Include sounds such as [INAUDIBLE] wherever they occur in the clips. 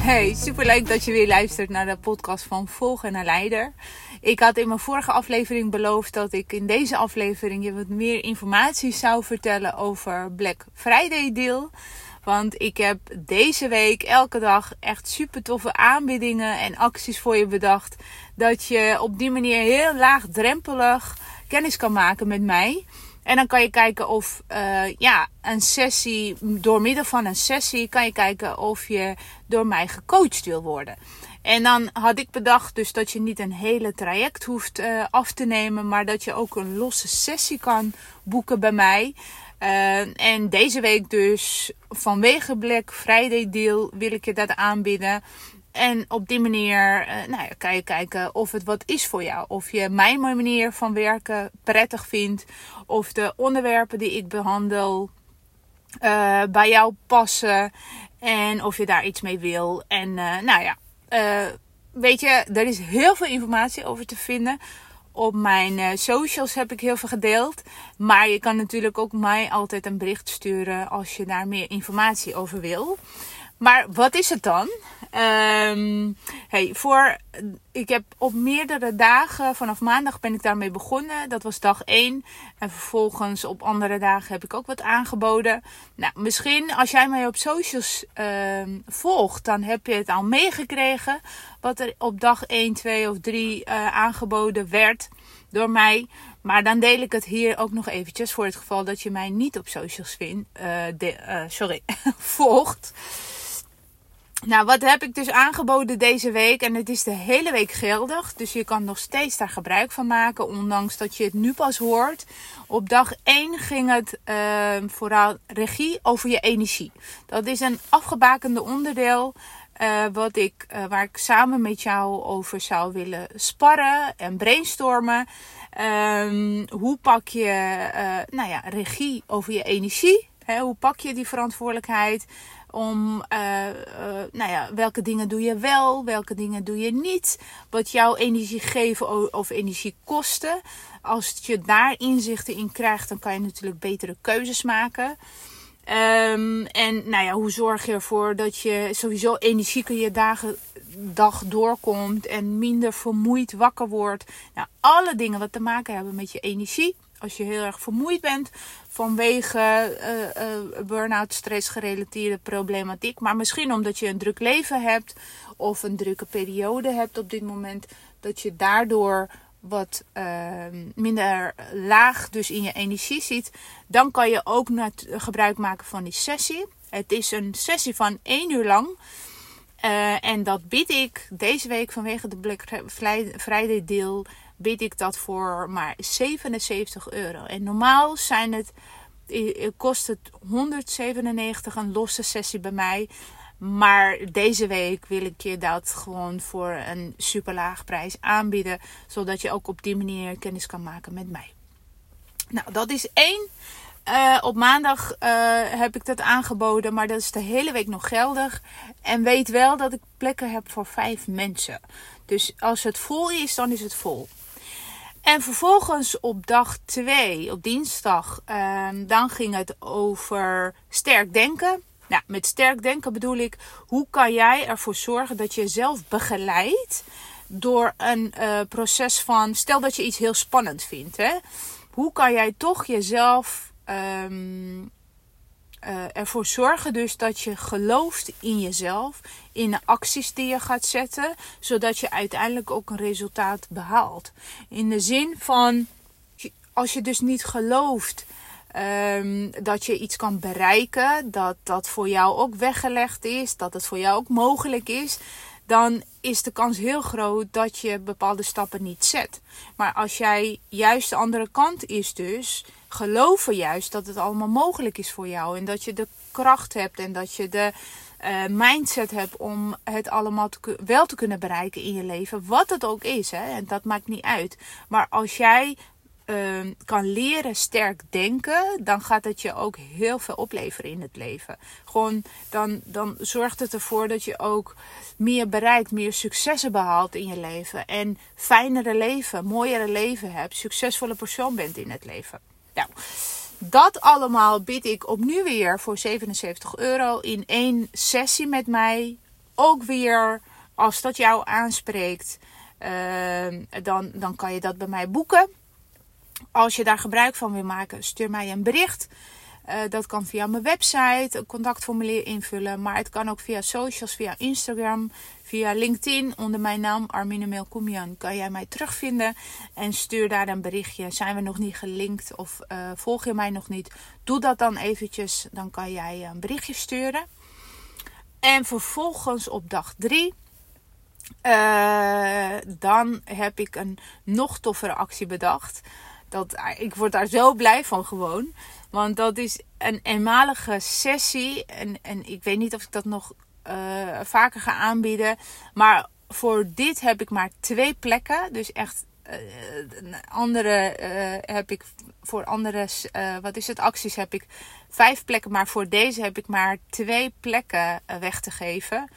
Hey, superleuk dat je weer luistert naar de podcast van Volgen naar Leider. Ik had in mijn vorige aflevering beloofd dat ik in deze aflevering je wat meer informatie zou vertellen over Black Friday deal. Want ik heb deze week elke dag echt super toffe aanbiedingen en acties voor je bedacht. Dat je op die manier heel laagdrempelig kennis kan maken met mij. En dan kan je kijken of uh, ja, een sessie, door middel van een sessie, kan je kijken of je door mij gecoacht wil worden. En dan had ik bedacht dus dat je niet een hele traject hoeft uh, af te nemen, maar dat je ook een losse sessie kan boeken bij mij. Uh, en deze week dus vanwege Black Friday deal wil ik je dat aanbieden. En op die manier uh, nou ja, kan je kijken of het wat is voor jou. Of je mijn manier van werken prettig vindt. Of de onderwerpen die ik behandel uh, bij jou passen. En of je daar iets mee wil. En uh, nou ja, weet je, er is heel veel informatie over te vinden. Op mijn socials heb ik heel veel gedeeld. Maar je kan natuurlijk ook mij altijd een bericht sturen als je daar meer informatie over wil. Maar wat is het dan? Um, hey, voor, ik heb op meerdere dagen, vanaf maandag ben ik daarmee begonnen. Dat was dag 1. En vervolgens op andere dagen heb ik ook wat aangeboden. Nou, misschien als jij mij op socials uh, volgt, dan heb je het al meegekregen. Wat er op dag 1, 2 of 3 uh, eh, aangeboden werd door mij. Maar dan deel ik het hier ook nog eventjes voor het geval dat je mij niet op socials vindt. Uh, de, sorry, [LAUGHS] volgt. Nou, wat heb ik dus aangeboden deze week? En het is de hele week geldig. Dus je kan nog steeds daar gebruik van maken. Ondanks dat je het nu pas hoort. Op dag 1 ging het uh, vooral regie over je energie. Dat is een afgebakende onderdeel. Uh, wat ik, uh, waar ik samen met jou over zou willen sparren en brainstormen. Um, hoe pak je nou ja, regie over je energie? Hoe pak je die verantwoordelijkheid? Om, uh, uh, nou ja, welke dingen doe je wel, welke dingen doe je niet. Wat jouw energie geven of energie kosten. Als je daar inzichten in krijgt, dan kan je natuurlijk betere keuzes maken. Um, en nou ja, hoe zorg je ervoor dat je sowieso energieker je dagen, dag doorkomt en minder vermoeid wakker wordt. Nou, alle dingen wat te maken hebben met je energie als je heel erg vermoeid bent vanwege uh, uh, burn-out, stress gerelateerde problematiek. Maar misschien omdat je een druk leven hebt of een drukke periode hebt op dit moment. Dat je daardoor wat uh, minder laag dus in je energie ziet. Dan kan je ook gebruik maken van die sessie. Het is een sessie van één uur lang. Uh, en dat bied ik deze week vanwege de Black Friday deal bied ik dat voor maar 77 euro. En normaal zijn het, kost het 197 een losse sessie bij mij. Maar deze week wil ik je dat gewoon voor een super laag prijs aanbieden. Zodat je ook op die manier kennis kan maken met mij. Nou, dat is één. Uh, op maandag heb ik dat aangeboden, maar dat is de hele week nog geldig. En weet wel dat ik plekken heb voor vijf mensen. Dus als het vol is, dan is het vol. En vervolgens op dag 2, op dinsdag, uh, dan ging het over sterk denken. Nou, met sterk denken bedoel ik, hoe kan jij ervoor zorgen dat je jezelf begeleidt door een uh, proces van, stel dat je iets heel spannend vindt. Hè? Hoe kan jij toch jezelf um, uh, ervoor zorgen dus dat je gelooft in jezelf, in de acties die je gaat zetten, zodat je uiteindelijk ook een resultaat behaalt. In de zin van, als je dus niet gelooft um, dat je iets kan bereiken, dat dat voor jou ook weggelegd is, dat het voor jou ook mogelijk is, dan is de kans heel groot dat je bepaalde stappen niet zet. Maar als jij juist de andere kant is dus geloven juist dat het allemaal mogelijk is voor jou. En dat je de kracht hebt en dat je de uh, mindset hebt om het allemaal te, wel te kunnen bereiken in je leven. Wat het ook is, hè, en dat maakt niet uit. Maar als jij uh, kan leren sterk denken, dan gaat het je ook heel veel opleveren in het leven. Gewoon, dan, dan zorgt het ervoor dat je ook meer bereikt, meer successen behaalt in je leven. En fijnere leven, mooiere leven hebt, succesvolle persoon bent in het leven. Nou, dat allemaal bied ik opnieuw weer voor 77 euro in één sessie met mij. Ook weer, als dat jou aanspreekt, uh, dan, dan kan je dat bij mij boeken. Als je daar gebruik van wil maken, stuur mij een bericht. Uh, dat kan via mijn website, een contactformulier invullen. Maar het kan ook via socials, via Instagram, via LinkedIn. Onder mijn naam Armine Melkoemian kan jij mij terugvinden. En stuur daar een berichtje. Zijn we nog niet gelinkt of uh, volg je mij nog niet? Doe dat dan eventjes. Dan kan jij een berichtje sturen. En vervolgens op dag 3 uh, dan heb ik een nog toffere actie bedacht. Dat, ik word daar zo blij van gewoon. Want dat is een eenmalige sessie. En, en ik weet niet of ik dat nog uh, vaker ga aanbieden. Maar voor dit heb ik maar twee plekken. Dus echt uh, andere heb ik voor andere, wat is het, acties heb ik vijf plekken. Maar voor deze heb ik maar twee plekken weg te geven.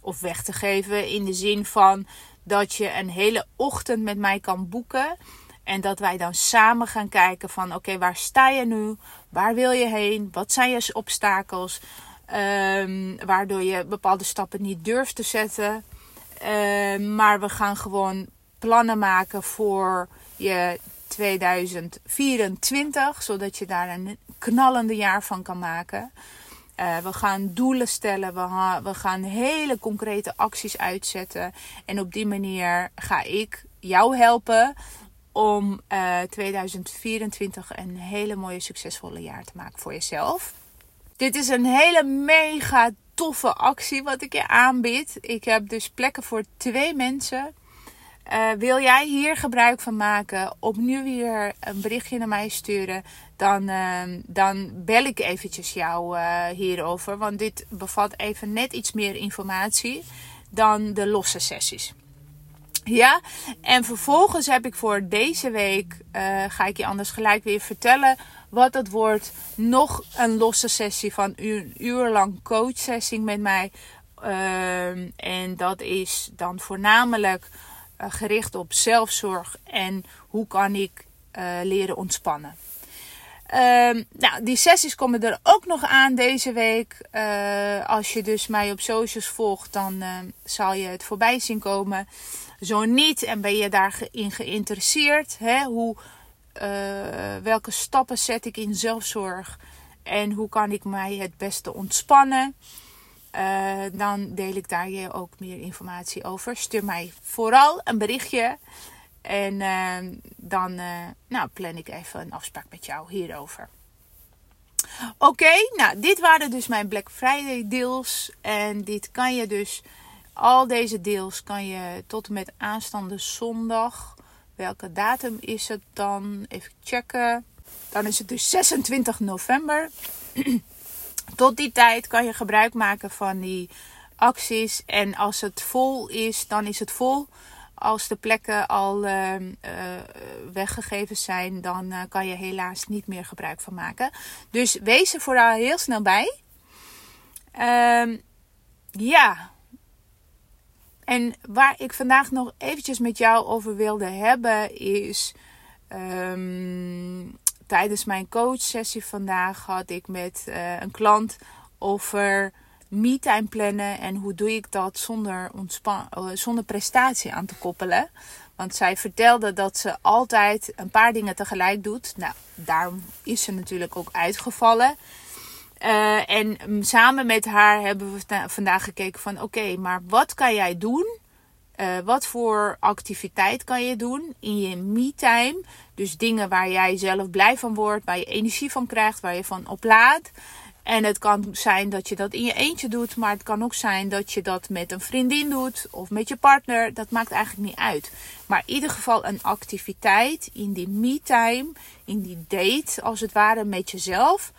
Of weg te geven in de zin van dat je een hele ochtend met mij kan boeken. En dat wij dan samen gaan kijken van oké, waar sta je nu? Waar wil je heen? Wat zijn je obstakels? Um, waardoor je bepaalde stappen niet durft te zetten. Um, maar we gaan gewoon plannen maken voor je 2024. Zodat je daar een knallende jaar van kan maken. Uh, we gaan doelen stellen. We, we gaan hele concrete acties uitzetten. En op die manier ga ik jou helpen om uh, eh, 2024 een hele mooie, succesvolle jaar te maken voor jezelf. Dit is een hele mega toffe actie wat ik je aanbied. Ik heb dus plekken voor twee mensen. Uh, wil jij hier gebruik van maken? Opnieuw weer een berichtje naar mij sturen. Dan, uh, dan bel ik eventjes jou uh, hierover. Want dit bevat even net iets meer informatie dan de losse sessies. Ja, en vervolgens heb ik voor deze week, uh, ga ik je anders gelijk weer vertellen wat het wordt. Nog een losse sessie van een uur lang coachsessie met mij. Uh, en dat is dan voornamelijk uh, gericht op zelfzorg en hoe kan ik uh, leren ontspannen. Uh, nou, die sessies komen er ook nog aan deze week. Uh, als je dus mij op socials volgt, dan uh, zal je het voorbij zien komen. Zo niet en ben je daarin geïnteresseerd, hè? Hoe, uh, welke stappen zet ik in zelfzorg en hoe kan ik mij het beste ontspannen? Uh, dan deel ik daar je ook meer informatie over. Stuur mij vooral een berichtje. En uh, dan uh, nou, plan ik even een afspraak met jou hierover. Oké, nou dit waren dus mijn Black Friday deals. En dit kan je dus, al deze deals kan je tot en met aanstaande zondag. Welke datum is het dan? Even checken. Dan is het dus 26 november. [CLEARS THROAT] tot die tijd kan je gebruik maken van die acties. En als het vol is, dan is het vol als de plekken al uh, uh, weggegeven zijn, dan uh, kan je helaas niet meer gebruik van maken. Dus wees er vooral heel snel bij. Ehm, ja. En waar ik vandaag nog eventjes met jou over wilde hebben is. Um, tijdens mijn coachsessie vandaag had ik met een klant over me-time plannen en hoe doe ik dat zonder, uh, zonder prestatie aan te koppelen. Want zij vertelde dat ze altijd een paar dingen tegelijk doet. Nou, daarom is ze natuurlijk ook uitgevallen. Uh, en samen met haar hebben we vandaag gekeken van oké, maar wat kan jij doen? Uh, wat voor activiteit kan je doen in je me-time? Dus dingen waar jij zelf blij van wordt, waar je energie van krijgt, waar je van oplaadt. En het kan zijn dat je dat in je eentje doet, maar het kan ook zijn dat je dat met een vriendin doet of met je partner. Dat maakt eigenlijk niet uit. Maar in ieder geval een activiteit in die me-time, in die date als het ware met jezelf,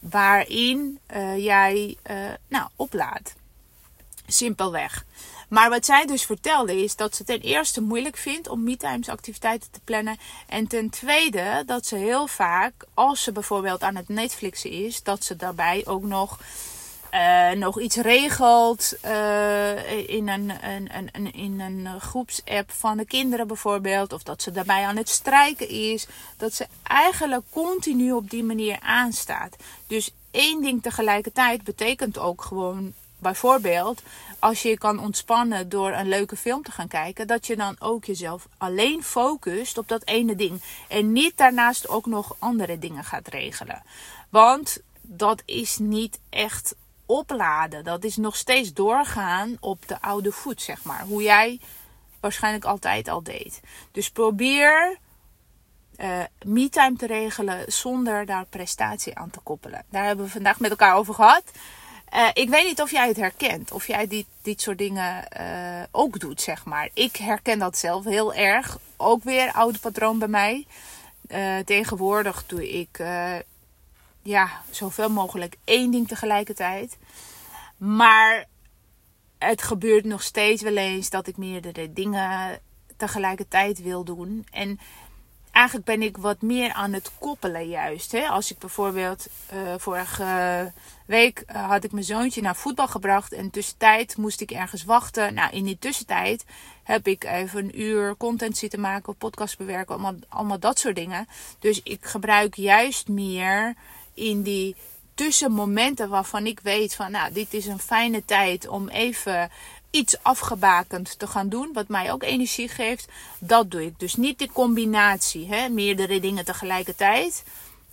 waarin uh, jij uh, nou, oplaadt. Simpelweg. Maar wat zij dus vertelde is dat ze ten eerste moeilijk vindt om me-times activiteiten te plannen. En ten tweede dat ze heel vaak, als ze bijvoorbeeld aan het Netflixen is, dat ze daarbij ook nog, uh, nog iets regelt uh, in, een, een, een, in een groepsapp van de kinderen bijvoorbeeld. Of dat ze daarbij aan het strijken is. Dat ze eigenlijk continu op die manier aanstaat. Dus één ding tegelijkertijd betekent ook gewoon bijvoorbeeld, als je je kan ontspannen door een leuke film te gaan kijken, dat je dan ook jezelf alleen focust op dat ene ding. En niet daarnaast ook nog andere dingen gaat regelen. Want dat is niet echt opladen. Dat is nog steeds doorgaan op de oude voet, zeg maar. Hoe jij waarschijnlijk altijd al deed. Dus probeer uh, me-time te regelen zonder daar prestatie aan te koppelen. Daar hebben we vandaag met elkaar over gehad. Uh, ik weet niet of jij het herkent. Of jij dit, dit soort dingen uh, ook doet, zeg maar. Ik herken dat zelf heel erg. Ook weer oude patroon bij mij. Uh, tegenwoordig doe ik ja, zoveel mogelijk één ding tegelijkertijd. Maar het gebeurt nog steeds wel eens dat ik meerdere dingen tegelijkertijd wil doen. En eigenlijk ben ik wat meer aan het koppelen juist. Hè? Als ik bijvoorbeeld uh, vorige week uh, had ik mijn zoontje naar voetbal gebracht. En tussentijd moest ik ergens wachten. Nou, in die tussentijd heb ik even een uur content zitten maken, podcast bewerken, allemaal, allemaal dat soort dingen. Dus ik gebruik juist meer in die tussenmomenten waarvan ik weet van, nou, dit is een fijne tijd om even iets afgebakend te gaan doen, wat mij ook energie geeft, dat doe ik. Dus niet de combinatie, hè, meerdere dingen tegelijkertijd.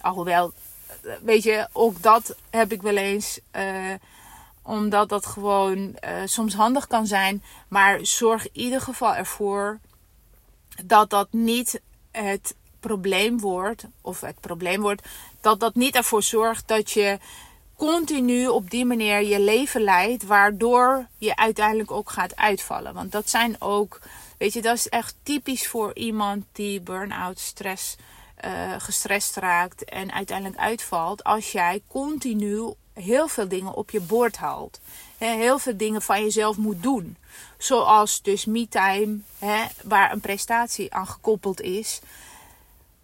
Alhoewel, eh, weet je, ook dat heb ik wel eens, uh, omdat dat gewoon uh, soms handig kan zijn. Maar zorg in ieder geval ervoor dat dat niet het probleem wordt, of het probleem wordt, dat dat niet ervoor zorgt dat je continu op die manier je leven leidt, waardoor je uiteindelijk ook gaat uitvallen. Want dat zijn ook, weet je, dat is echt typisch voor iemand die burn-out, stress, uh, gestrest raakt en uiteindelijk uitvalt. Als jij continu heel veel dingen op je bord haalt. Heel veel dingen van jezelf moet doen. Zoals dus me-time, waar een prestatie aan gekoppeld is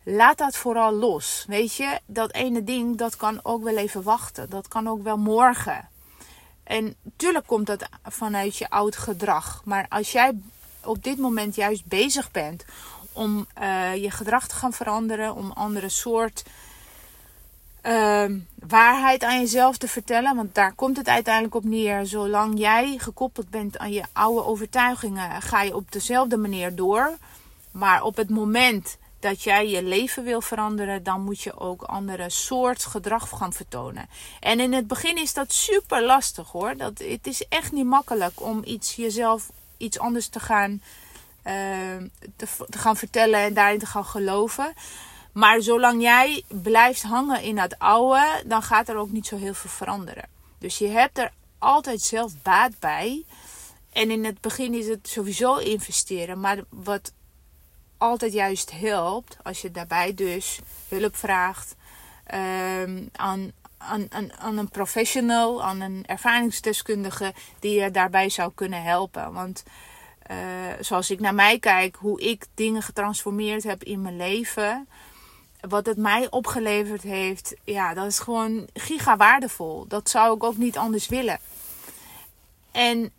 laat dat vooral los. Weet je, dat ene ding, dat kan ook wel even wachten. Dat kan ook wel morgen. En tuurlijk komt dat vanuit je oud gedrag. Maar als jij op dit moment juist bezig bent om uh, je gedrag te gaan veranderen, om andere soort uh, waarheid aan jezelf te vertellen, want daar komt het uiteindelijk op neer. Zolang jij gekoppeld bent aan je oude overtuigingen, ga je op dezelfde manier door. Maar op het moment dat jij je leven wil veranderen, dan moet je ook andere soort gedrag gaan vertonen. En in het begin is dat super lastig hoor. Dat, het is echt niet makkelijk om iets jezelf iets anders te gaan, uh, te, te gaan vertellen en daarin te gaan geloven. Maar zolang jij blijft hangen in het oude, dan gaat er ook niet zo heel veel veranderen. Dus je hebt er altijd zelf baat bij. En in het begin is het sowieso investeren. Maar wat altijd juist helpt als je daarbij dus hulp vraagt um, aan, aan, aan, aan, een professional, aan een ervaringsdeskundige die je daarbij zou kunnen helpen. Want uh, zoals ik naar mij kijk, hoe ik dingen getransformeerd heb in mijn leven, wat het mij opgeleverd heeft, ja, dat is gewoon giga waardevol. Dat zou ik ook niet anders willen. En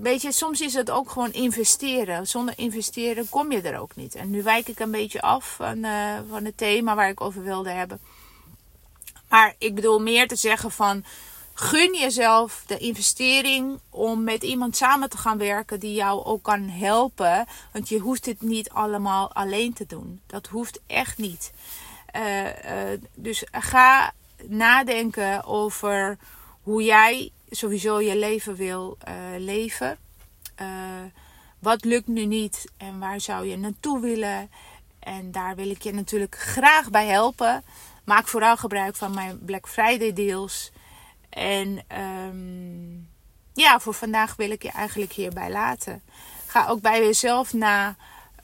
weet je, soms is het ook gewoon investeren. Zonder investeren kom je er ook niet. En nu wijk ik een beetje af van, uh, van het thema waar ik over wilde hebben. Maar ik bedoel meer te zeggen van gun jezelf de investering om met iemand samen te gaan werken die jou ook kan helpen. Want je hoeft het niet allemaal alleen te doen. Dat hoeft echt niet. Uh, uh, dus ga nadenken over hoe jij sowieso je leven wil uh, leven. Uh, wat lukt nu niet en waar zou je naartoe willen? En daar wil ik je natuurlijk graag bij helpen. Maak vooral gebruik van mijn Black Friday deals. En um, ja, voor vandaag wil ik je eigenlijk hierbij laten. Ga ook bij jezelf na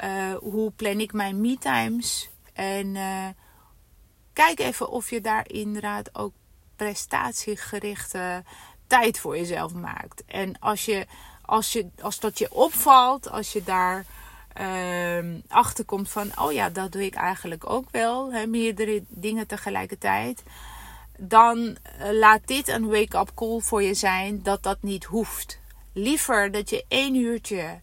uh, hoe plan ik mijn me-times. En kijk even of je daar inderdaad ook prestatiegerichte tijd voor jezelf maakt. En als, je, als, je, als dat je opvalt, als je daar uh, achter komt van, oh ja, dat doe ik eigenlijk ook wel, hè, meerdere dingen tegelijkertijd, dan eh, laat dit een wake-up call voor je zijn dat dat niet hoeft. Liever dat je één uurtje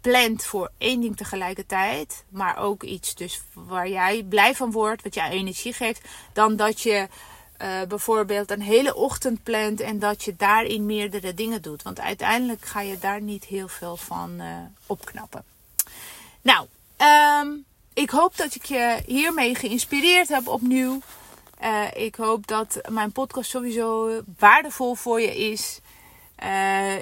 plant voor één ding tegelijkertijd, maar ook iets dus waar jij blij van wordt, wat jij energie geeft, dan dat je uh, bijvoorbeeld een hele ochtend plant en dat je daarin meerdere dingen doet. Want uiteindelijk ga je daar niet heel veel van uh, opknappen. Nou, um, ik hoop dat ik je hiermee geïnspireerd heb opnieuw. Uh, ik hoop dat mijn podcast sowieso waardevol voor je is.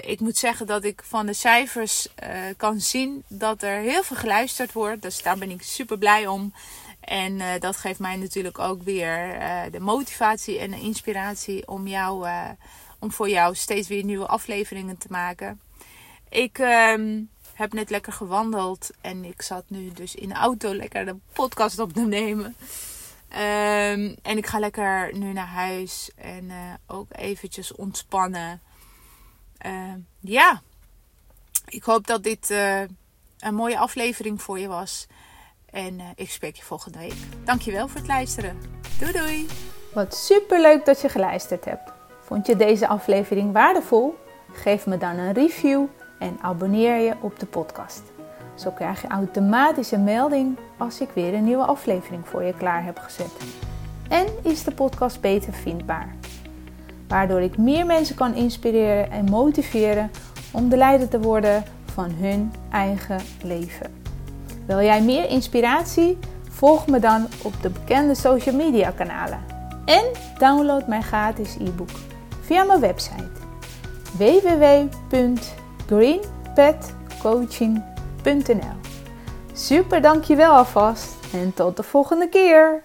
Ik moet zeggen dat ik van de cijfers kan zien dat er heel veel geluisterd wordt. Dus daar ben ik super blij om. En uh, dat geeft mij natuurlijk ook weer de motivatie en de inspiratie om, jou, om voor jou steeds weer nieuwe afleveringen te maken. Ik ehm, heb net lekker gewandeld en ik zat nu dus in de auto lekker de podcast op te nemen. Um, en ik ga lekker nu naar huis en ook eventjes ontspannen. Uh, ja, ik hoop dat dit een mooie aflevering voor je was. En uh, ik spreek je volgende week. Dankjewel voor het luisteren. Doei doei. Wat super leuk dat je geluisterd hebt. Vond je deze aflevering waardevol? Geef me dan een review en abonneer je op de podcast. Zo krijg je automatisch een melding als ik weer een nieuwe aflevering voor je klaar heb gezet. En is de podcast beter vindbaar waardoor ik meer mensen kan inspireren en motiveren om de leider te worden van hun eigen leven. Wil jij meer inspiratie? Volg me dan op de bekende social media kanalen en download mijn gratis e-book via mijn website www.greenpetcoaching.nl. Super dankjewel alvast en tot de volgende keer!